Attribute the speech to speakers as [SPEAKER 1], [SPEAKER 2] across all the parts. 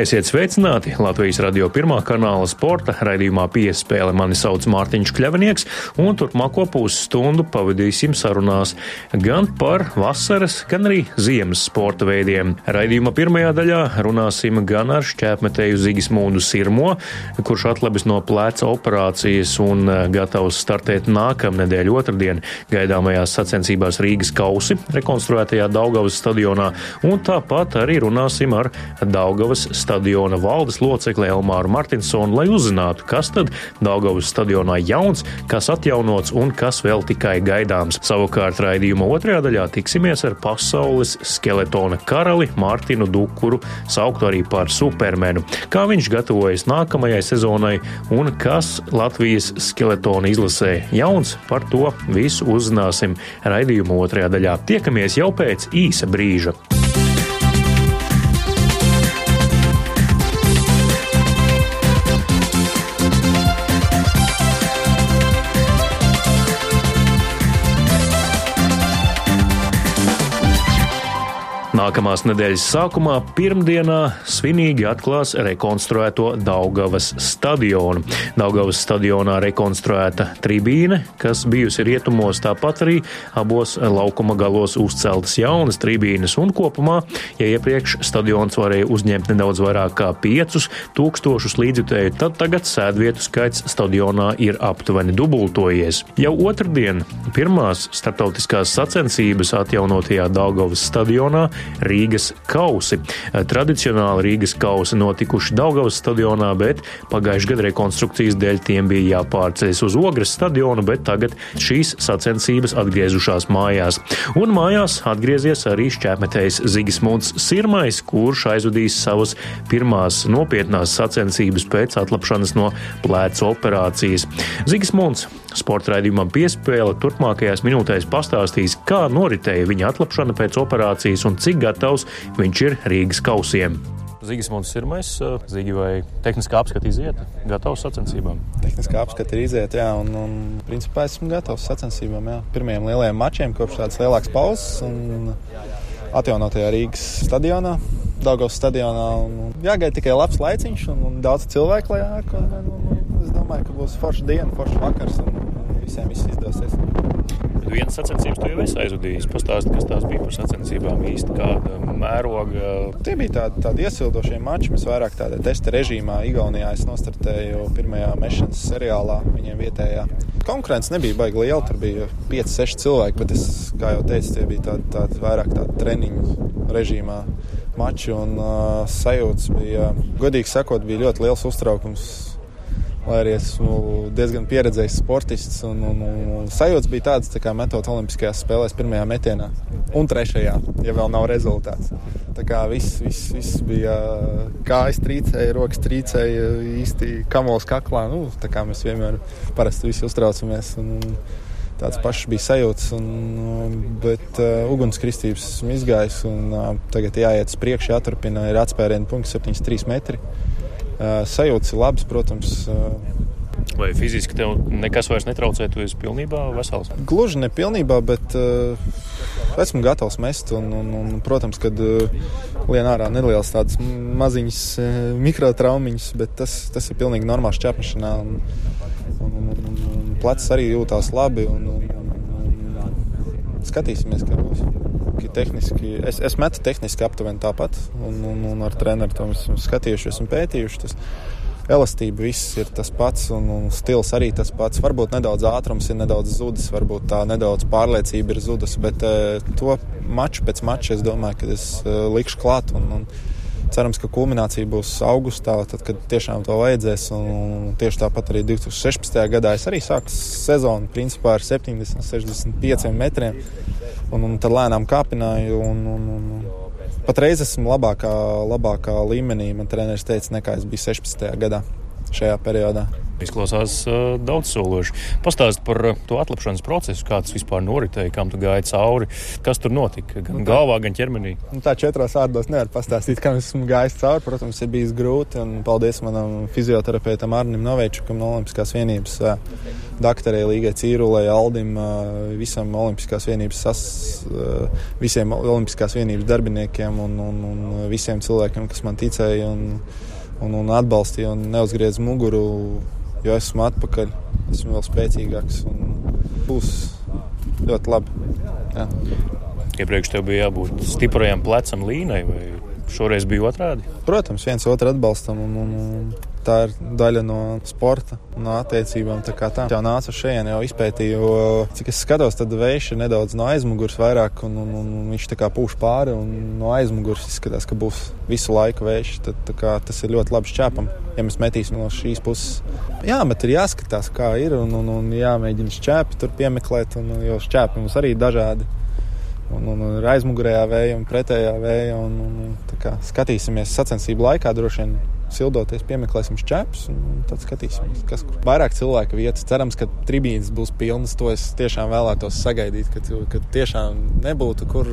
[SPEAKER 1] Esiet sveicināti Latvijas radio pirmā kanāla sporta raidījumā piespēle. Mani sauc Mārtiņš Kļavinieks, un turpmāko pusstundu pavadīsim sarunās gan par vasaras, gan arī ziemas sporta veidiem. Raidījuma pirmajā daļā runāsim gan ar šķēpmetēju Zigismūnu Sirmo, kurš atlabis no pleca operācijas un eh, gatavs startēt nākamnedēļ otrdien gaidāmajās sacensībās Rīgas kausi rekonstruētajā Daugavas stadionā, un tāpat arī runāsim ar Daugavas stadionu stadiona valdes locekli Elmāru Martinsonu, lai uzzinātu, kas tad Daugavas stadionā jauns, kas atjaunots un kas vēl tikai gaidāms. Savukārt raidījuma otrajā daļā tiksimies ar pasaules skeletona karali Mārtinu Dukuru, sauktu arī par supermenu. Kā viņš gatavojas nākamajai sezonai un kas Latvijas skeletona izlasē jauns, par to visu uzzināsim raidījuma otrajā daļā. Tiekamies jau pēc īsa brīža. Nākamās nedēļas sākumā, pirmdienā, svinīgi atklās rekonstruēto Daugavas stadionu. Daugavas stadionā rekonstruēta tribīne, kas bijusi rietumos, tāpat arī abos laukuma galos uzceltas jaunas tribīnes, un kopumā, ja iepriekš stadions varēja uzņemt nedaudz vairāk kā 5000 līdzjutēju, tad tagad sēdvietu skaits stadionā ir aptuveni dubultojies. Jau otrdien pirmās starptautiskās sacensības atjaunotajā Daugavas stadionā Rīgas kausi. Tradicionāli Rīgas kausi notikuši Daugavas stadionā, bet pagājušajā gadā rekonstrukcijas dēļ tiem bija jāpārceļas uz Ogres stadionu, bet tagad šīs sacensības atgriezušās mājās. Un mājās atgriezies arī šķēpmetējs Zigismunds Sirmais, kurš aizvadīs savas pirmās nopietnās sacensības pēc atlapšanas no plēca operācijas. Zigismunds sporta raidījumam piespēle turpmākajās minūtēs pastāstīs, kā noritēja viņa atlapšana pēc operācijas un cik gatavs viņš ir Rīgas kausiem. Zigismunds ir pirmais. Zigi vai tehniskā apskata iziet, gatavs sacensībām?
[SPEAKER 2] Tehniskā apskata ir iziet, jā, un, un principā esmu gatavs sacensībām. Jā. Pirmajiem lielajiem mačiem kopš tādas lielākas pauzes un atjaunotajā Rīgas stadionā. Daugos stadionā. Un, jāgaida tikai labs laiciņš un, un daudz cilvēku lejāk. Un, un, un, es domāju, ka būs forša diena, forša vakars un visiem viss izdosies
[SPEAKER 1] vienas sacensības tu jau esi aizvadījis. Pastāsti, kas tās bija par sacensībām īsti, kāda mēroga.
[SPEAKER 2] Tie bija tādi, tādi iesildošie mači. Mēs vairāk tādā testa režīmā Igaunijā es nostartēju pirmajā mešanas seriālā viņiem vietējā. Konkurence nebija baigta liela, tur bija 5-6 cilvēki, bet es, kā jau teicu, tie bija tādi, tādi vairāk tādi treniņu režīmā mači un uh, sajūtas bija, godīgi sakot, bija ļoti liels uztraukums lai arī esmu diezgan pieredzējis sportists. Un, un, un, sajūta bija tāda, tā kā metot Olimpiskajās spēlēs pirmajā metienā un trešajā, ja vēl nav rezultāts. Tā kā viss, viss, viss bija kājas trīcēja, rokas trīcēja, īsti kamols kaklā. Nu, tā kā mēs vienmēr parasti visi uztraucamies. Un, un, tāds pašs bija sajūts, un, bet uh, ugunskristības esmu izgājis. Un, uh, tagad jāiet uz priekšu, jāturpina. Ir atspērienu punkts 73 metri. Sajūtas ir labas, protams.
[SPEAKER 1] Vai fiziski tev nekas vairs netraucē, tu esi pilnībā vesels?
[SPEAKER 2] Gluži ne pilnībā, bet uh, esmu gatavs mest. Un, un, un, protams, kad uh, lien ārā nelielas tādas maziņas uh, mikrotraumiņas, bet tas, tas ir pilnīgi normāls čepšanā. Un, un, un, un, un plecs arī jūtās labi. Un, un, un, un skatīsimies, kā būs tehniski, es, es metu tehniski aptuveni tāpat, un, un, un ar treneru to esmu skatījušies un pētījuši. Tas, elastība viss ir tas pats, un, un stils arī tas pats. Varbūt nedaudz ātrums ir nedaudz zudis, varbūt tā nedaudz pārliecība ir zudusi, bet uh, to maču pēc mača es domāju, ka es uh, likšu klāt. Un, un, Cerams, ka kulminācija būs augustā, tad, kad tiešām to vajadzēs. Un, tieši tāpat arī 2016. gadā es arī sāku sezonu principā ar 70, 65 metriem un, un tad lēnām kāpināju. Un, un, un, patreiz esmu labākā, labākā līmenī, man treneris teica, nekā es biju 16. gadā. Šajā periodā.
[SPEAKER 1] Izklausās uh, daudz sološi. Pastāst par uh, to atlapšanas procesu, kā tas vispār noritēja, kam tu gāji cauri, kas tur notika, gan nu, tā, galvā, gan ķermenī.
[SPEAKER 2] Nu, tā četros vārdos nevar pastāstīt, kā esmu gājis cauri. Protams, ir bijis grūti, un paldies manam fizioterapeitam Arnim Novečukam no Olimpiskās vienības, uh, doktorē Līgai Cīrulē, Aldim, uh, visam Olimpiskās vienības, sas, uh, visiem Olimpiskās vienības darbiniekiem un, un, un visiem cilvēkiem, kas man ticēja. Un, un, un atbalstīja un neuzgriez muguru jo esmu atpakaļ, esmu vēl spēcīgāks un būs ļoti labi. Jā.
[SPEAKER 1] Iepriekš tev bija jābūt stiprajam plecam līnai, vai šoreiz bija otrādi?
[SPEAKER 2] Protams, viens otru atbalstam. Un, un, un tā ir daļa no sporta, no attiecībām. Tā kā tā jau nāca šeit, jau izpētīju, cik es skatos, tad vējš ir nedaudz no aizmugures vairāk, un, un, un viņš tā kā pūš pāri, un no aizmugures izskatās, ka būs visu laiku vējš. Tad kā, tas ir ļoti labi šķēpam, ja mēs metīsim no šīs puses. Jā, bet ir jāskatās, kā ir, un, un, un jāmēģina šķēpi tur piemeklēt, un, jo šķēpi mums arī dažādi. Un, un, un ir aizmugurējā vēja un pretējā vēja. Un, un, kā, skatīsimies sacensību laikā droši vien sildoties, piemeklēsim šķēpus un tad skatīsimies, kas kur. Vairāk cilvēku vietas. Cerams, ka tribīnes būs pilnas. To es tiešām vēlētos sagaidīt, ka, ka tiešām nebūtu kur.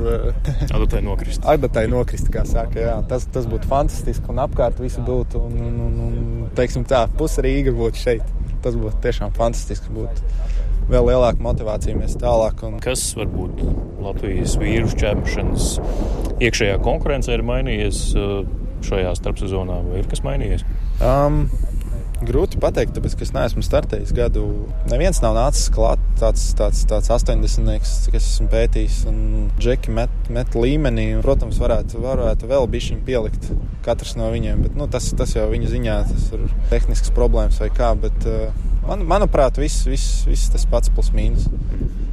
[SPEAKER 1] Adatai nokrist.
[SPEAKER 2] Adatai nokrist, kā saka. Jā. Tas, tas būtu fantastiski un apkārt visu būtu. Un, un, un, un teiksim tā, puse Rīga būtu šeit. Tas būtu tiešām fantastiski. Būtu vēl lielāka motivācija mēs tālāk. Un...
[SPEAKER 1] Kas varbūt Latvijas vīru šķēpšanas iekšējā konkurencē ir mainījies? Šajā starpsezonā, vai ir kas mainījies?
[SPEAKER 2] Um, Grūti pateikt, tāpēc, es neesmu startējis gadu. Neviens nav nācis klāt, tāds, tāds, tāds 80, kas esmu pētījis. Un džeki met, met līmenī. Un, protams, varētu, varētu vēl bišķiņu pielikt katrs no viņiem. Bet, nu, tas, tas jau viņa ziņā, tas ir tehnisks problēmas vai kā. Bet, uh, man, manuprāt, viss, viss, viss tas pats plus mīnus.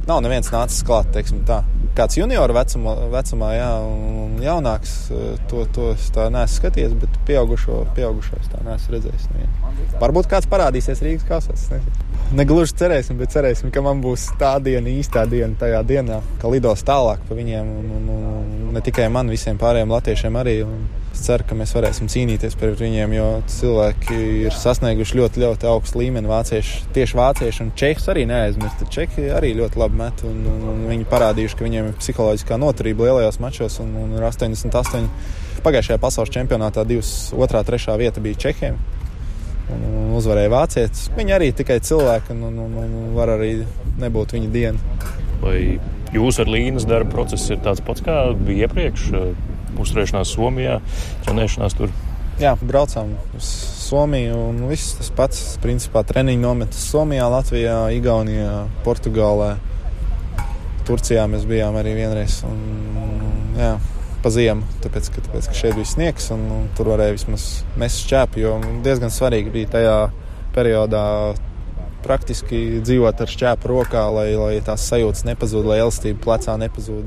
[SPEAKER 2] Nav neviens nācis klāt, teiksim tā kāds junioru vecumā, vecumā jā, un jaunāks, eh, to, to es tā neesmu skatījies, bet pieaugušo, pieaugušo es tā neesmu redzējis. Nevienu. Varbūt kāds parādīsies Rīgas kausās. Negluži cerēsim, bet cerēsim, ka man būs tā diena, īstā diena, tajā dienā, ka lidos tālāk pa viņiem, un, un, un ne tikai man, visiem pārējiem latviešiem arī. Es ceru, ka mēs varēsim cīnīties par viņiem, jo cilvēki ir sasnieguši ļoti, ļoti augstu līmeni. Vācieši, tieši vācieši un čehs arī neaizmirst. Čehi arī ļoti labi met, un, un, un viņi parādījuši, ka viņiem ir psiholoģiskā noturība lielajos mačos, un, un ir 88. Pagājušajā pasaules čempionātā divas, otrā, trešā vieta bija Čehiem un uzvarēja vācietis. Viņi arī tikai cilvēki, un, un, un, un var arī nebūt viņa diena.
[SPEAKER 1] Vai jūs ar Līnas darba procesu ir tāds pats, kā bija iepriekš? Uzturēšanās Somijā, trenēšanās tur.
[SPEAKER 2] Jā, braucām uz Somiju un viss tas pats. Principā treniņu nometas Somijā, Latvijā, Igaunijā, Portugālē. Turcijā mēs bijām arī vienreiz. Un, jā, pa ziemu, tāpēc ka, tāpēc, ka šeit bija sniegs un, un tur varēja vismaz mest šķēpu. Jo diezgan svarīgi bija tajā periodā praktiski dzīvot ar šķēpu rokā, lai, lai tās sajūtas nepazūd, lai elastība plecā nepazūd.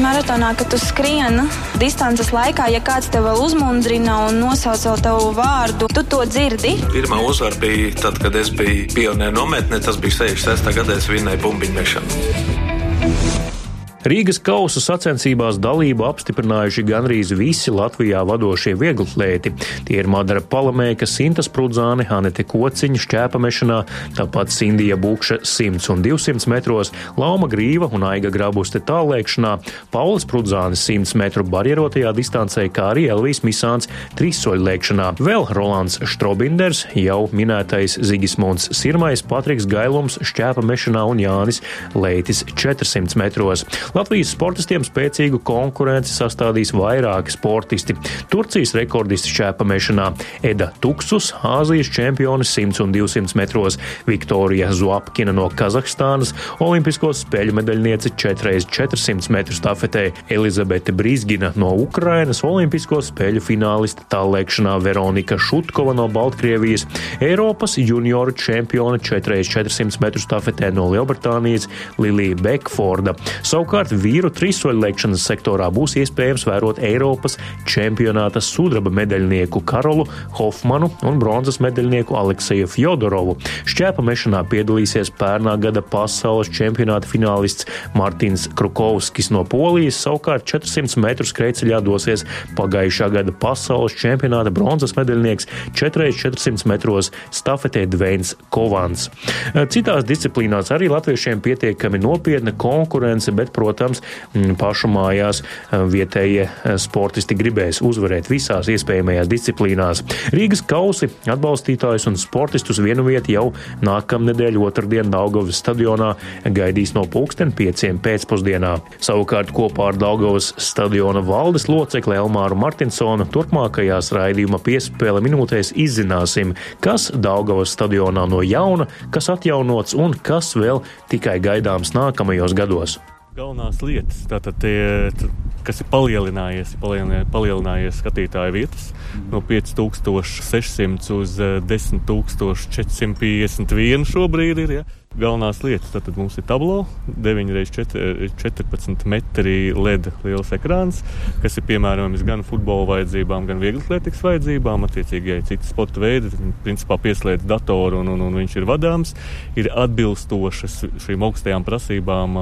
[SPEAKER 3] Maratonā, kad tu skrieni distances laikā, ja kāds tev vēl uzmundrina un nosauc tavu vārdu, tu to dzirdi.
[SPEAKER 4] Pirmā uzvara bija tad, kad es biju pionieru nometnē, tas bija 66. gadā, es vinnēju bumbiņu mešanu.
[SPEAKER 1] Rīgas kausa sacensībās dalību apstiprinājuši gandrīz visi Latvijā vadošie vieglatlēti. Tie ir Madara Palamēka, Sintas Prudzāne, Hanete Kociņa šķēpamešanā, tāpat Sindija Bukša 100 un 200 metros, Lauma Grīva un Aiga Grabuste tālēkšanā, Pauls Prudzānis 100 metru barjerotajā distancē, kā arī Elvijas Misāns trīssoļlēkšanā. Vēl Rolands Štrobinders, jau minētais Zigismunds Sirmais, Patriks Gailums šķēpamešanā un Jānis Leitis 400 metros. Latvijas sportistiem spēcīgu konkurenci sastādīs vairāki sportisti. Turcijas rekordisti šķēpamešanā Eda Tuksus, Āzijas čempionis 100 un 200 metros, Viktorija Zuapkina no Kazahstānas, Olimpisko spēļu medaļniece 4x400 metru stafetē, Elizabete Brīsgina no Ukrainas, Olimpisko spēļu fināliste tālēkšanā. Veronika Šutkova no Baltkrievijas, Eiropas junioru čempione 4x400 metru stafetē no Lielbritānijas. Lilija Bekforda. Savukārt Savukārt vīru trīssoļlēkšanas sektorā būs iespējams vērot Eiropas čempionāta sudraba medaļnieku Karolu Hofmanu un bronzas medaļnieku Alekseju Fjodorovu. Šķēpa mešanā piedalīsies pērnā gada pasaules čempionāta finālists Martins Krukovskis no Polijas, savukārt 400 metru skrejceļā dosies pagājušā gada pasaules čempionāta bronzas medaļnieks 4x400 metros stafetē Dveins Kovans. Citās disciplīnās arī latviešiem pietiekami nopietna konkurence, bet, protams, pašu mājās vietējie sportisti gribēs uzvarēt visās iespējamajās disciplīnās. Rīgas kausi atbalstītājus un sportistus vienu vietu jau nākamnedēļ otrdien Daugavas stadionā gaidīs no pulksten pieciem pēcpusdienā. Savukārt kopā ar Daugavas stadiona valdes locekli Elmāru Martinsonu turpmākajās raidījuma piespēle minūtēs izzināsim, kas Daugavas stadionā no jauna, kas atjaunots un kas vēl tikai gaidāms nākamajos gados.
[SPEAKER 5] Galvenās lietas, tātad tie, kas ir palielinājies, palielinājies, palielinājies skatītāju vietas no 5600 uz 10451 šobrīd ir. Ja? Galvenās lietas tad mums ir tablo, 9x14 metri LED liels ekrāns, kas ir piemērojams gan futbola vajadzībām, gan vieglatlētikas vajadzībām. Attiecīgi, ja ir citi sporta veidi, principā pieslēdz datoru un, un, un viņš ir vadāms. Ir atbilstošas šīm augstajām prasībām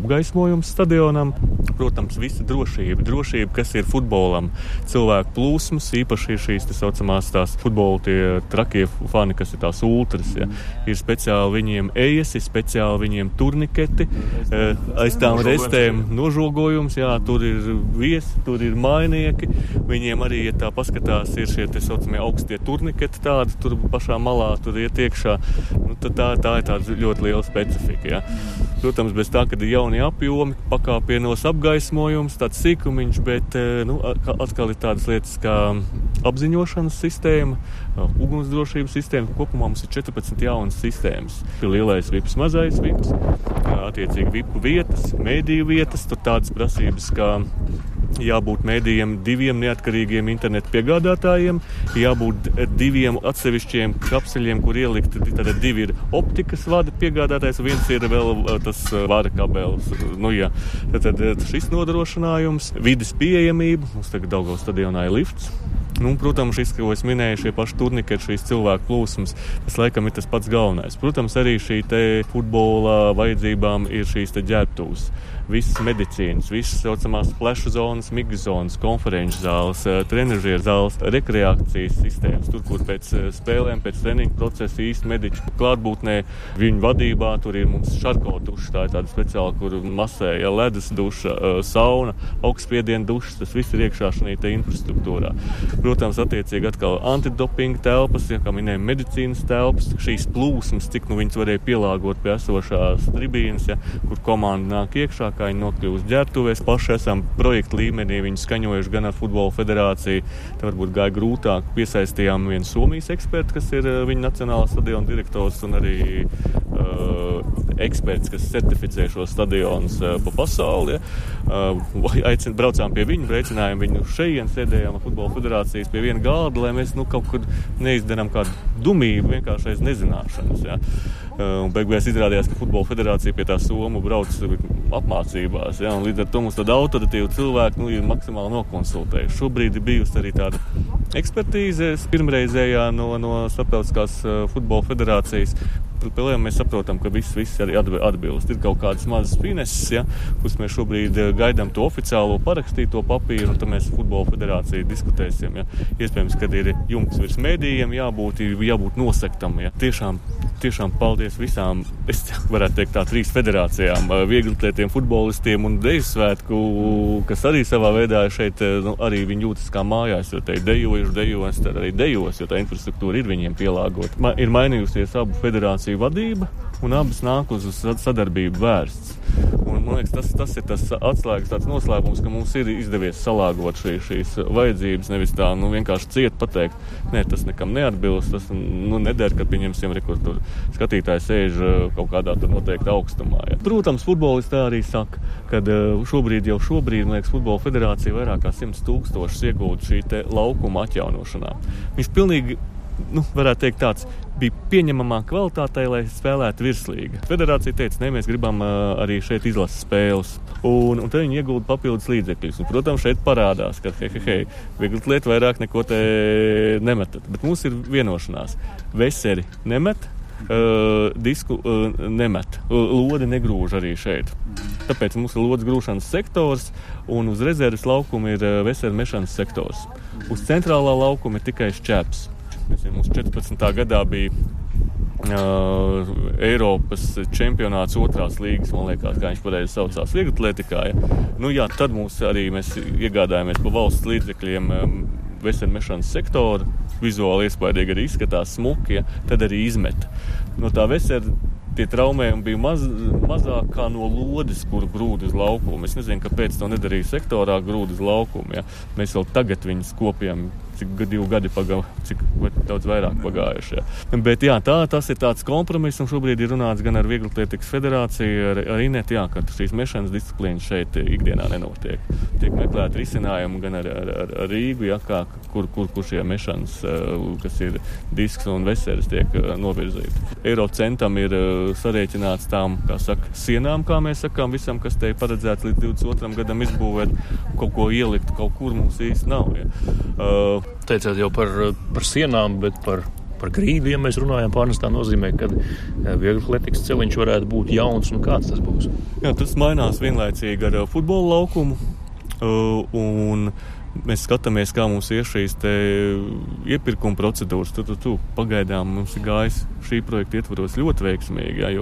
[SPEAKER 5] apgaismojums stadionam. Protams, visa drošība, drošība, kas ir futbolam, cilvēku plūsmas, īpaši šīs tā saucamās tās futbola tie trakie fani, kas ir tās ultras. Ja. Ir speciāli viņiem ejas, ir speciāli viņiem turniketi, eh, aiz tām restēm nožogojums, jā, tur ir viesi, tur ir mainieki. Viņiem arī, ja tā paskatās, ir šie tā saucamie augstie turniketi tādi, tur pašā malā tur iet iekšā. Nu, tā, tā ir tāda ļoti liela specifika. Jā. Protams, bez tā, ka ir jauni apjomi, pakāpienos apgaismojums, tāds sīkumiņš, bet eh, nu, atkal ir tādas lietas kā apziņošanas sistēma, ugunsdrošības sistēma. Kopumā mums ir 14 jaunas sistēmas. Ir lielais vips, mazais vips, attiecīgi vipu vietas, mēdīju vietas, tur tādas prasības kā jābūt mēdījiem diviem neatkarīgiem internetu piegādātājiem, jābūt diviem atsevišķiem kapseļiem, kur ielikt. Tad divi ir optikas vada piegādātājs, viens ir vēl tas vāra kabelis. Nu, jā. tad, tad šis nodrošinājums, vidas pieejamība, mums tagad Daugavas stadionā ir lifts. Nu, protams, šis, ko es minēju, šie paši turniketi, šīs cilvēku plūsmas, tas laikam ir tas pats galvenais. Protams, arī šī futbola vajadzībām ir šīs ģērbtuves visas medicīnas, visas saucamās flešu zonas, migu zonas, konferenču zāles, eh, trenižieru zāles, rekreācijas sistēmas, tur, kur pēc eh, spēlēm, pēc treniņu procesa īsti mediķu klātbūtnē viņu vadībā tur ir mums šarko duša, tā ir tāda speciāla, kur masēja ledus duša, eh, sauna, augstspiediena duša, tas viss ir iekšā šajā infrastruktūrā. Protams, attiecīgi atkal antidopinga telpas, ja kā minējām, medicīnas telpas, šīs plūsmas, cik nu viņas varēja pielāgot pie esošās tribīnes, ja, kur komanda nāk iekšā, kā viņi nokļūst ģērbtuvēs. Paši esam projekta līmenī viņu skaņojuši gan ar Futbola federāciju. Tad varbūt gāja grūtāk. Piesaistījām vienu Somijas ekspertu, kas ir eh, viņa nacionālā stadiona direktors un arī uh, eksperts, kas certificē šos stadionus uh, pa pasauli. Ja. Uh, aicin, braucām pie viņa, aicinājām viņu šeit, sēdējām ar Futbola federācijas pie viena galda, lai mēs nu, kaut kur neizdarām kādu dumību, vienkārši aiz nezināšanas. Ja. Uh, Beigās izrādījās, ka Futbola federācija pie tā Somu brauc apmācībās. Ja, līdz ar to mums tāda autoritatīva cilvēka nu, ir maksimāli nokonsultējuši. Šobrīd ir bijusi arī tāda ekspertīze pirmreizējā no, no Starptautiskās uh, futbola federācijas, spēlēm mēs saprotam, ka viss, viss arī atbilst. Ir kaut kādas mazas fineses, ja, kuras mēs šobrīd eh, gaidām to oficiālo parakstīto papīru, un tad mēs futbola federāciju diskutēsim. Ja. Iespējams, ka ir jumts virs mēdījiem jābūt, jābūt nosektam. Ja. Tiešām, tiešām paldies visām, es varētu teikt tā, trīs federācijām, eh, vieglatlētiem, futbolistiem un deju svētku, kas arī savā veidā šeit, eh, nu, arī jūtas kā mājās, jo te ir dejojuši, dejos, tad arī dejos, jo tā infrastruktūra ir viņiem pielāgota. Ma, ir mainījusies abu federāciju organizāciju vadība, un abas nāk uz sadarbību vērsts. Un, man liekas, tas, tas ir tas atslēgas noslēpums, ka mums ir izdevies salāgot šī, šīs vajadzības. Nevis tā nu, vienkārši ciet pateikt, nē, tas nekam neatbilst. Tas nu, neder, kad pieņemsim rekordu. Skatītājs sēž uh, kaut kādā noteikta augstumā. Ja. Protams, futbolisti arī saka, ka uh, šobrīd jau šobrīd, man liekas, Futbola federācija vairāk kā 100 tūkstošus iegūtu šī laukuma atjaunošanā. Viņš pilnīgi nu, varētu teikt, tāds bija pieņemamā kvalitātei, lai spēlētu virslīgi. Federācija teica, ne, mēs gribam uh, arī šeit izlases spēles. Un, un tad viņi iegūda papildus līdzekļus. Un, protams, šeit parādās, ka hei, hei, hei, viegli lietu vairāk neko te nemetat. Bet mums ir vienošanās. Veseli nemet, uh, disku uh, nemet, lodi negrūž arī šeit. Tāpēc mums ir lodes grūšanas sektors, un uz rezerves laukuma ir vesela mešanas sektors. Uz centrālā laukuma ir tikai šķēps. Nezinu, mums 14. gadā bija uh, Eiropas čempionāts otrās līgas, man liekas, kā viņš pareizi saucās, vieglatlētikā. Ja. Nu, jā, tad mums arī mēs iegādājāmies pa valsts līdzekļiem um, veselmešanas sektoru. Vizuāli iespaidīgi arī izskatās smuki, ja, tad arī izmet. No tā vesela tie traumējumi bija maz, mazāk kā no lodes, kur grūda uz laukumu. Es nezinu, kāpēc to nedarīja sektorā, grūda uz laukumu. Ja. Mēs vēl tagad viņus kopjam cik divi gadi pagājuši, cik daudz vairāk pagājuši. Jā. Bet jā, tā, tas ir tāds kompromiss, un šobrīd ir runāts gan ar Vieglatlētikas federāciju, ar, ar Inetu, jā, ka šīs mešanas disciplīnas šeit ikdienā nenotiek. Tiek meklēt risinājumu gan ar, ar, ar, ar Rīgu, jā, kā, kur, kur, kur šie mešanas, kas ir disks un veseris, tiek novirzīti. Eiro centam ir sarēķināts tām, kā saka, sienām, kā mēs sakām, visam, kas te ir paredzēts līdz 22. gadam izbūvēt, kaut ko ielikt, kaut kur mums īsti nav. Ja. Uh,
[SPEAKER 1] teicāt jau par, par sienām, bet par, par grīdu, ja mēs runājam, pārnestā nozīmē, ka eh, viegli atletikas celiņš varētu būt jauns un kāds tas būs.
[SPEAKER 5] Jā, tas mainās vienlaicīgi ar eh, futbola laukumu. Uh, un mēs skatāmies, kā mums ir šīs iepirkuma procedūras. Tu, tu, tu, pagaidām mums ir gājis šī projekta ietvaros ļoti veiksmīgi, jā,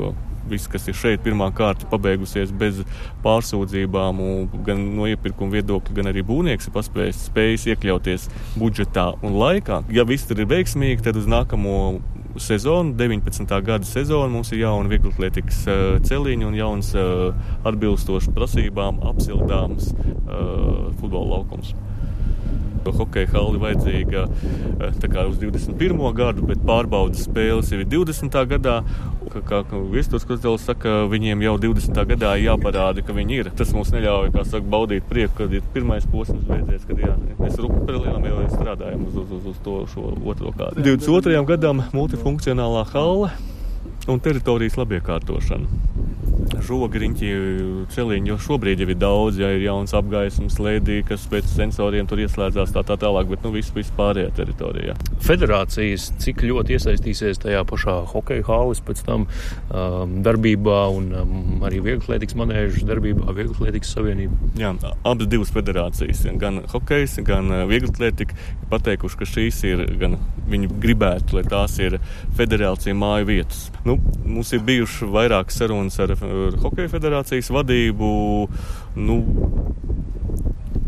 [SPEAKER 5] viss, kas ir šeit, pirmā kārta pabeigusies bez pārsūdzībām, gan no iepirkuma viedokļa, gan arī būvnieks ir paspējis spējis iekļauties budžetā un laikā. Ja viss tur ir veiksmīgi, tad uz nākamo sezonu, 19. gada sezonu, mums ir jauna vieglatlētikas uh, celiņa un jauns uh, atbilstoši prasībām apsildāms uh, futbola laukums hokeja halli vajadzīga kā uz 21. gadu, bet pārbaudas spēles jau ir 20. gadā kā, Viestures Kozdelis saka, viņiem jau 20. gadā jāparāda, ka viņi ir. Tas mums neļauj, saka, baudīt prieku, kad ir pirmais posms beidzies, kad jā, mēs Rukpelēnam jau strādājam uz, uz, uz, uz to otro kārtu. 22. gadam multifunkcionālā halla un teritorijas labiekārtošana žogriņķi, celiņi, jo šobrīd jau ir daudz, ja ir jauns apgaismas lēdī, kas pēc sensoriem tur ieslēdzās tā, tā tālāk, bet nu viss, viss pārējā teritorijā.
[SPEAKER 1] Federācijas cik ļoti iesaistīsies tajā pašā hokeja hālis pēc tam um, darbībā un um, arī vieglatlētikas manēžas darbībā, vieglatlētikas savienība?
[SPEAKER 5] Jā, abas divas federācijas, gan hokejs, gan uh, vieglatlētika, ir pateikuši, ka šīs ir gan viņi gribētu, lai tās ir federācija māju vietas. Nu, mums ir bijuši vairāk sarunas ar ar Hokeja federācijas vadību. Nu,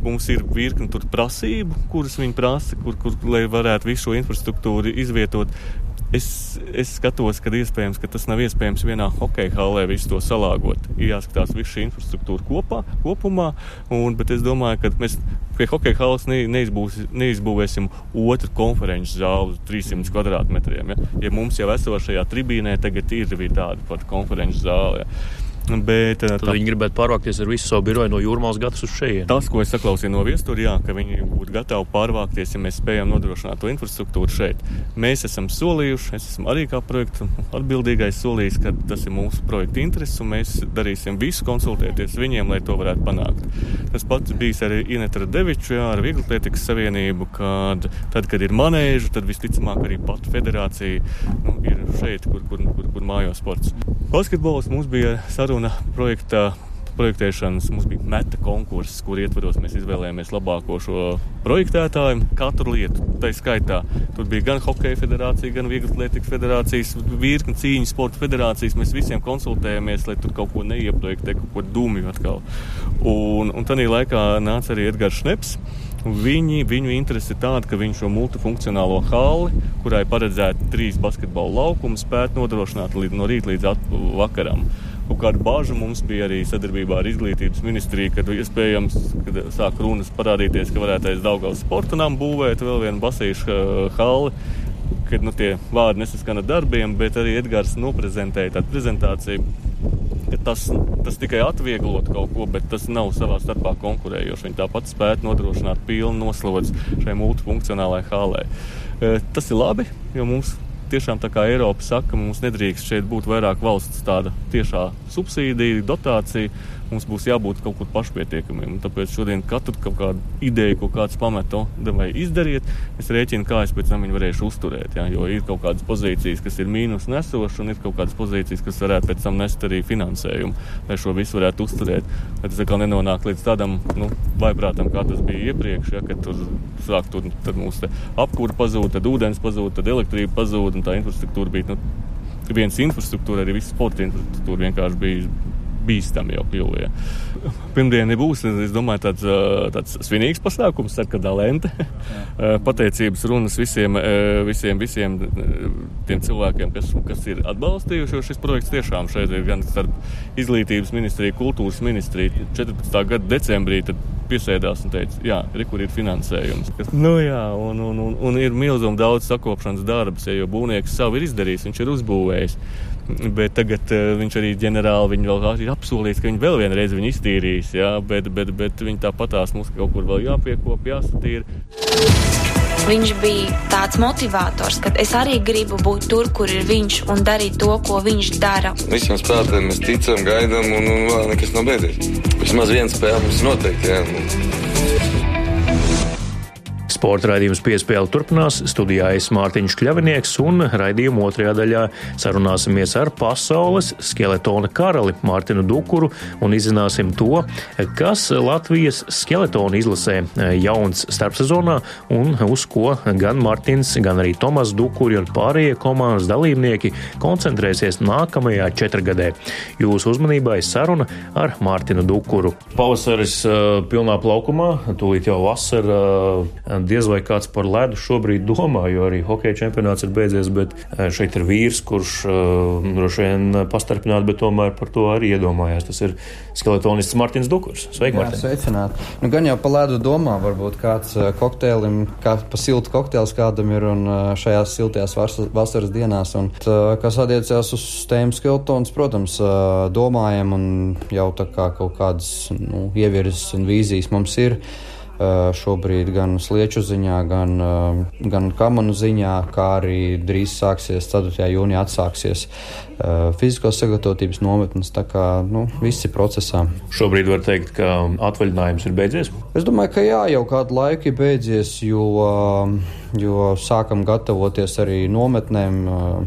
[SPEAKER 5] mums ir virkni prasību, kuras viņi prasa, kur, kur, lai varētu visu šo infrastruktūru izvietot. Es, es skatos, ka iespējams, ka tas nav iespējams vienā hokeja hallē visu to salāgot. Ir jāskatās visu šī infrastruktūra kopā, kopumā, un, bet es domāju, ka mēs pie hokeja halles ne, neizbūs, neizbūvēsim otru konferenču zāli 300 kvadrātmetriem. Ja? ja mums jau esošajā tribīnē tagad ir tāda pat konferenču zāle. Ja?
[SPEAKER 1] Bet, eh, tā, viņi gribētu pārvākties ar visu savu biroju no jūrmālas gadus uz šejienu.
[SPEAKER 5] Tas, ko es saklausīju no viestura, jā, ka viņi būtu gatavi pārvākties, ja mēs spējam nodrošināt to infrastruktūru šeit. Mēs esam solījuši, es esmu arī kā projekta atbildīgais solījis, ka tas ir mūsu projekta intereses, un mēs darīsim visu, konsultēties viņiem, lai to varētu panākt. Tas pats bijis arī Inetra Deviču, jā, ar Vieglatlētikas savienību, kad tad, kad ir manēža, tad visticamāk arī pat federācija nu, ir šeit, kur, kur, kur, kur mājo sports. Basketbols mums bija saruna projektā projektēšanas mums bija meta konkurss, kur ietvaros mēs izvēlējāmies labāko šo projektētāju. Katru lietu, tā skaitā, tur bija gan Hokeja federācija, gan Vieglatlētikas federācijas, virkni cīņu sporta federācijas. Mēs visiem konsultējāmies, lai tur kaut ko neieprojektē, kaut ko dumju atkal. Un, un tādā laikā nāca arī Edgars Šneps. Viņi, viņu interese ir tāda, ka viņš šo multifunkcionālo halli, kurai paredzēta trīs basketbola laukumi, spētu nodrošināt līdz, no rīta līdz vakaram. Kaut kāda bāža mums bija arī sadarbībā ar izglītības ministriju, kad iespējams, kad sāk runas parādīties, ka varētu aiz Daugavas sporta nam būvēt vēl vienu basīšu uh, halli kad nu, tie vārdi nesaskana darbiem, bet arī Edgars noprezentēja tādu prezentāciju ka tas, tas tikai atvieglot kaut ko, bet tas nav savā starpā konkurējoši. Viņi tāpat spētu nodrošināt pilnu noslodzi šai multifunkcionālajai hālē. Tas ir labi, jo mums tiešām tā kā Eiropa saka, mums nedrīkst šeit būt vairāk valsts tāda tiešā subsīdija, dotācija mums būs jābūt kaut kur pašpietiekamiem. Tāpēc šodien katru kaut kādu ideju, ko kāds pameto, vai izdariet, es rēķinu, kā es pēc tam viņu varēšu uzturēt. Ja? Jo ir kaut kādas pozīcijas, kas ir mīnus nesošas, un ir kaut kādas pozīcijas, kas varētu pēc tam nest arī finansējumu, lai šo visu varētu uzturēt. Lai tas atkal nenonāk līdz tādam nu, vaiprātam, kā tas bija iepriekš, ja, kad tur sāk tur mūsu apkūra pazūd, tad ūdens pazūd, tad elektrība pazūd, un tā infrastruktūra bija. Nu, viens infrastruktūra, arī viss sporta infrastruktūra vienkārši bija bīstami jau kļuva. Ja. Pirmdiena būs, es domāju, tāds, tāds svinīgs pasākums, sarkanā lente. Pateicības runas visiem, visiem, visiem tiem cilvēkiem, kas, kas ir atbalstījuši, jo šis projekts tiešām šeit ir gan starp izglītības ministriju, kultūras ministriju. 14. gada decembrī piesēdās un teica, jā, re, kur ir finansējums. Kas, nu, jā, un, un, un, un ir milzīgi daudz sakopšanas darbs, ja, jo būvnieks savu ir izdarījis, viņš ir uzbūvējis. Bet tagad uh, viņš arī ģenerāli vēl ir apsolījis, ka viņi vēl vienreiz viņu iztīrīs. Jā, bet, bet, bet viņi tāpatās mums kaut kur vēl jāpiekop, jāsatīra.
[SPEAKER 3] Viņš bija tāds motivators, ka es arī gribu būt tur, kur ir viņš un darīt to, ko viņš dara.
[SPEAKER 6] Visiem spēlētājiem mēs ticam, gaidām, un, un vēl nekas nav beidzies. Vismaz viens spēle mums noteikti. Jā.
[SPEAKER 1] Sporta raidījums piespēle turpinās. Studijā es Mārtiņš Kļavinieks un raidījuma otrajā daļā sarunāsimies ar pasaules skeletona karali Mārtinu Dukuru un izzināsim to, kas Latvijas skeletona izlasē jauns starpsezonā un uz ko gan Mārtiņš, gan arī Tomas Dukuri un pārējie komandas dalībnieki koncentrēsies nākamajā četrgadē. Jūsu uzmanībai saruna ar Mārtinu Dukuru. Pavasaris uh, pilnā plaukumā, tūlīt jau vasara. Diez vai kāds par ledu šobrīd domā, jo arī hokeja čempionāts ir beidzies, bet eh, šeit ir vīrs, kurš uh, droši vien pastarpināt, bet tomēr par to arī iedomājās. Tas ir skeletonists Mārtiņš Dukurs. Sveiki, Mārtiņ!
[SPEAKER 7] Sveicināt! Nu, gan jau pa ledu domā, varbūt kāds eh, kokteilim, kā pa siltu kokteils kādam ir un šajās siltajās vasaras dienās. Un, tā, kas attiecās uz tēmu skeletons, protams, domājam un jau tā kā kaut kādas nu, ievirzes un vīzijas mums ir. Eh, šobrīd gan slieču ziņā, gan, eh, gan kamanu ziņā, kā arī drīz sāksies 4. jūnijā atsāksies eh, fiziskās sagatavotības nometnes. Tā kā nu, viss ir procesā.
[SPEAKER 1] Šobrīd var teikt, ka atvaļinājums ir beidzies?
[SPEAKER 7] Es domāju, ka jā, jau kādu laiku ir beidzies, jo, jo sākam gatavoties arī nometnēm,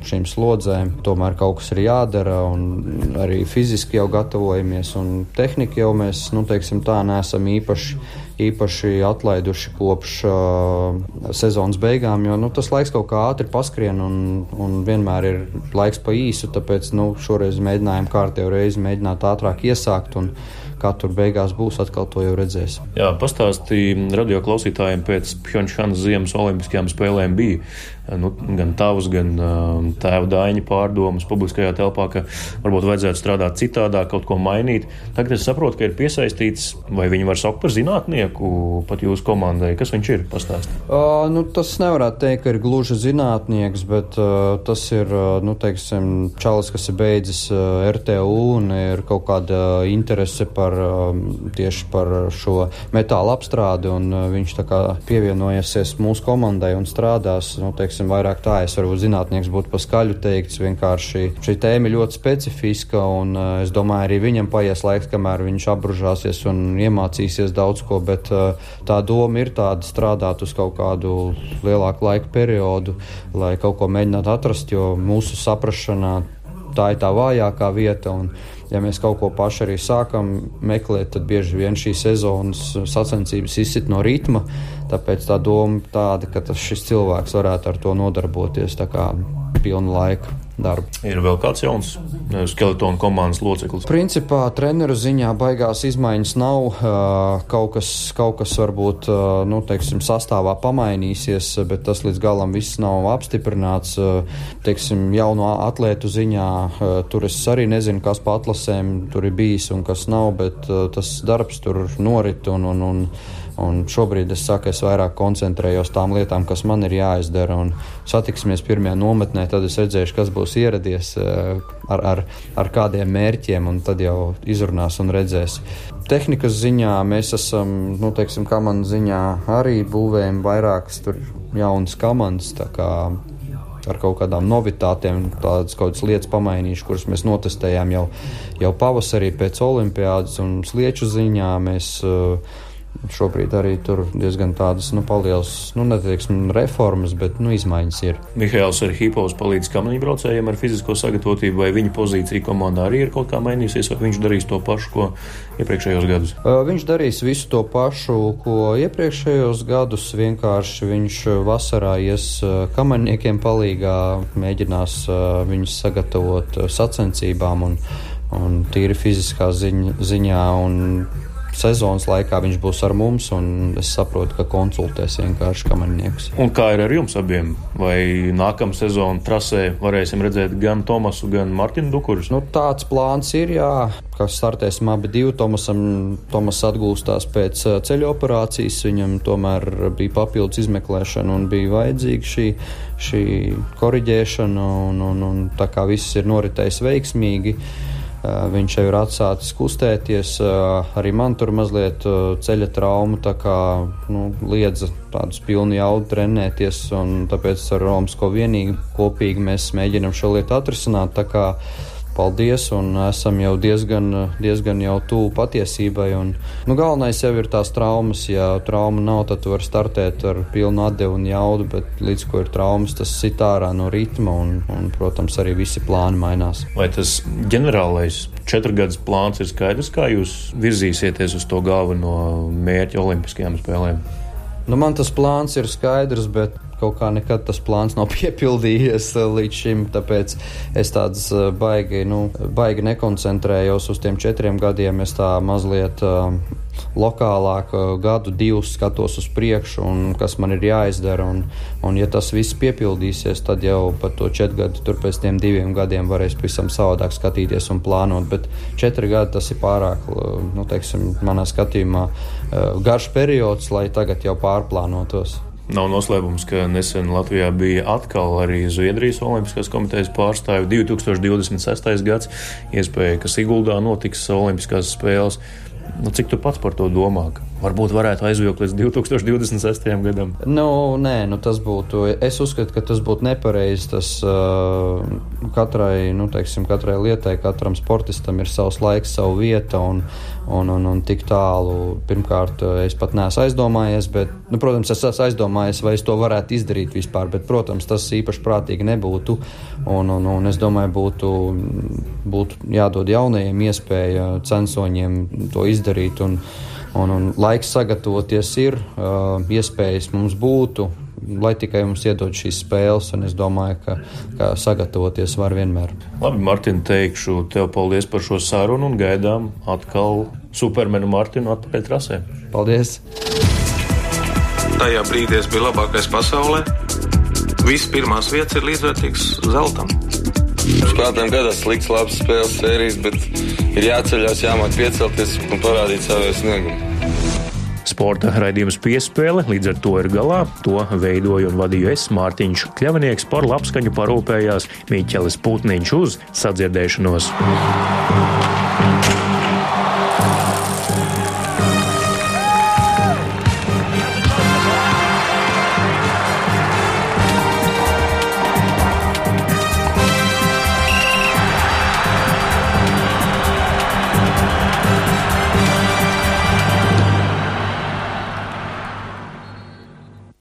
[SPEAKER 7] šīm slodzēm. Tomēr kaut kas ir jādara, un arī fiziski jau gatavojamies, un tehniski jau mēs, nu, teiksim tā, neesam īpaši īpaši atlaiduši kopš uh, sezonas beigām, jo nu, tas laiks kaut kā ātri paskrien un, un vienmēr ir laiks pa īsu. Tāpēc nu, šoreiz mēģinājām kārtējo reizi mēģināt ātrāk iesākt. Un, kā tur beigās būs, atkal to jau redzēs.
[SPEAKER 1] Jā, pastāstīja radio klausītājiem pēc Pjončānas ziemas olimpiskajām spēlēm bija nu, gan tavs, gan uh, tēva dāņa pārdomas publiskajā telpā, ka varbūt vajadzētu strādāt citādāk, kaut ko mainīt. Tagad es saprotu, ka ir piesaistīts, vai viņi var saukt par zinātnieku pat jūsu komandai. Kas viņš ir? Pastāstīt.
[SPEAKER 7] Uh, nu, tas nevarētu teikt, ka ir gluži zinātnieks, bet uh, tas ir, uh, nu, teiksim, čalis, kas ir beidzis uh, RTU un ir kaut kāda interese par uh, tieši par šo metālu apstrādi, un uh, viņš tā kā pievienojies mūsu komandai un strādās, nu, teiksim, teiksim, vairāk tā, es varbūt zinātnieks būtu pa skaļu teikts, vienkārši šī tēma ļoti specifiska, un uh, es domāju, arī viņam paies laiks, kamēr viņš apbružāsies un iemācīsies daudz ko, bet uh, tā doma ir tāda strādāt uz kaut kādu lielāku laika periodu, lai kaut ko mēģinātu atrast, jo mūsu saprašanā tā ir tā vājākā vieta. Un, ja mēs kaut ko paši arī sākam meklēt, tad bieži vien šī sezonas sacensības izsit no ritma. Tāpēc tā doma tāda, ka tas, šis cilvēks varētu ar to nodarboties tā kā pilnu laiku darbu.
[SPEAKER 1] Ir vēl kāds jauns skeletona komandas loceklis?
[SPEAKER 7] Principā treneru ziņā baigās izmaiņas nav. Kaut kas, kaut kas varbūt nu, teiksim, sastāvā pamainīsies, bet tas līdz galam viss nav apstiprināts. Teiksim, jauno atlētu ziņā tur es arī nezinu, kas pa atlasēm tur ir bijis un kas nav, bet tas darbs tur norit un, un, un un šobrīd es saku, es vairāk koncentrējos tām lietām, kas man ir jāizdara. Un satiksimies pirmajā nometnē, tad es redzēšu, kas būs ieradies eh, ar, ar, ar kādiem mērķiem, un tad jau izrunās un redzēs. Tehnikas ziņā mēs esam, nu, teiksim, komandas ziņā arī būvējam vairākas jaunas komandas ar kaut kādām novitātēm, tādas kaut kādas lietas pamainījuši, kuras mēs notestējām jau, jau pavasarī pēc olimpiādas un slieču ziņā. Mēs, uh, Šobrīd arī tur diezgan tādas nu, palielas, nu, neteiksim, reformas, bet nu, izmaiņas ir.
[SPEAKER 1] Mihāls ar Hipovs palīdz kamiņbraucējiem ar fizisko sagatavotību, vai viņa pozīcija komandā arī ir kaut kā mainījusies, vai viņš darīs to pašu, ko iepriekšējos gadus?
[SPEAKER 7] Viņš darīs visu to pašu, ko iepriekšējos gadus. Vienkārši viņš vasarā ies kamaņniekiem palīgā, mēģinās viņus sagatavot sacensībām un, un tīri fiziskā ziņa, ziņā. Un, sezonas laikā viņš būs ar mums, un es saprotu, ka konsultēs vienkārši kamerniekus.
[SPEAKER 1] Un kā ir ar jums abiem? Vai nākamā sezona trasē varēsim redzēt gan Tomasu, gan Martinu Dukurus?
[SPEAKER 7] Nu, tāds plāns ir, jā, ka startēsim abi divi. Tomasam, Tomas atgūstās pēc ceļa operācijas, viņam tomēr bija papildus izmeklēšana un bija vajadzīga šī, šī koriģēšana, un, un, un tā kā viss ir noritējis veiksmīgi. Viņš jau ir atsācis kustēties, arī man tur mazliet ceļa trauma, tā kā nu, liedza tādus pilnu jaudu trenēties, un tāpēc ar Romas ko vienīgi kopīgi mēs mēģinam šo lietu atrisināt paldies, un esam jau diezgan, diezgan jau tuvu patiesībai. Un, nu, galvenais jau ir tās traumas. Ja trauma nav, tad var startēt ar pilnu atdevu un jaudu, bet līdz ko ir traumas, tas sit ārā no ritma, un, un protams, arī visi plāni mainās.
[SPEAKER 1] Vai tas ģenerālais četru gadus plāns ir skaidrs, kā jūs virzīsieties uz to galveno mērķi Olimpiskajām spēlēm?
[SPEAKER 7] Nu, man tas plāns ir skaidrs, bet kaut kā nekad tas plāns nav piepildījies eh, līdz šim. Tāpēc es tāds eh, baigi, nu, baigi nekoncentrējos uz tiem četriem gadiem. Es tā mazliet uh, lokālāk, gadu, divus skatos uz priekšu, un kas man ir jāizdara. Un, un ja tas viss piepildīsies, tad jau par to četru gadu, tur pēc tiem diviem gadiem varēs pavisam savādāk skatīties un plānot. Bet četri gadi tas ir pārāk, nu, teiksim, manā skatījumā, garš periods, lai tagad jau pārplānotos.
[SPEAKER 1] Nav noslēpums, ka nesen Latvijā bija atkal arī Zviedrijas Olimpiskās komitejas pārstāvja 2026. gads. Iespēja, ka Siguldā notiks Olimpiskās spēles. Nu, cik tu pats par to domā? Varbūt varētu aizvilkt līdz 2026. gadam.
[SPEAKER 7] Nu, nē, nu tas būtu. Es uzskatu, ka tas būtu nepareizi. Tas uh, katrai, nu, teiksim, katrai lietai, katram sportistam ir savs laiks, sava vieta. Un, un, un, un tik tālu, pirmkārt, es pat neesmu aizdomājies. Bet, nu, protams, es esmu aizdomājies, vai es to varētu izdarīt vispār. Bet, protams, tas īpaši prātīgi nebūtu. Un, un, un es domāju, būtu, būtu jādod jaunajiem iespēja censoņiem to izdarīt. Un, Un, un laiks sagatavoties ir, uh, iespējas mums būtu, lai tikai mums iedod šīs spēles, un es domāju, ka, ka sagatavoties var vienmēr.
[SPEAKER 1] Labi, Mārtiņ, teikšu tev paldies par šo sarunu un gaidām atkal Supermenu Mārtiņu atpakaļ trasē.
[SPEAKER 7] Paldies!
[SPEAKER 4] Tajā brīdī es biju labākais pasaulē. Visas pirmās vietas ir līdzvērtīgas zeltam.
[SPEAKER 6] Spēlētājiem gadās slikts, labs spēles sērijas, bet ir jāceļās, jāmāk piecelties un parādīt savu sniegumu.
[SPEAKER 1] Sporta raidījums piespēle līdz ar to ir galā. To veidoju un vadīju es, Mārtiņš Kļavinieks, par labskaņu parūpējās Mīķelis Putniņš uz sadzirdēšanos.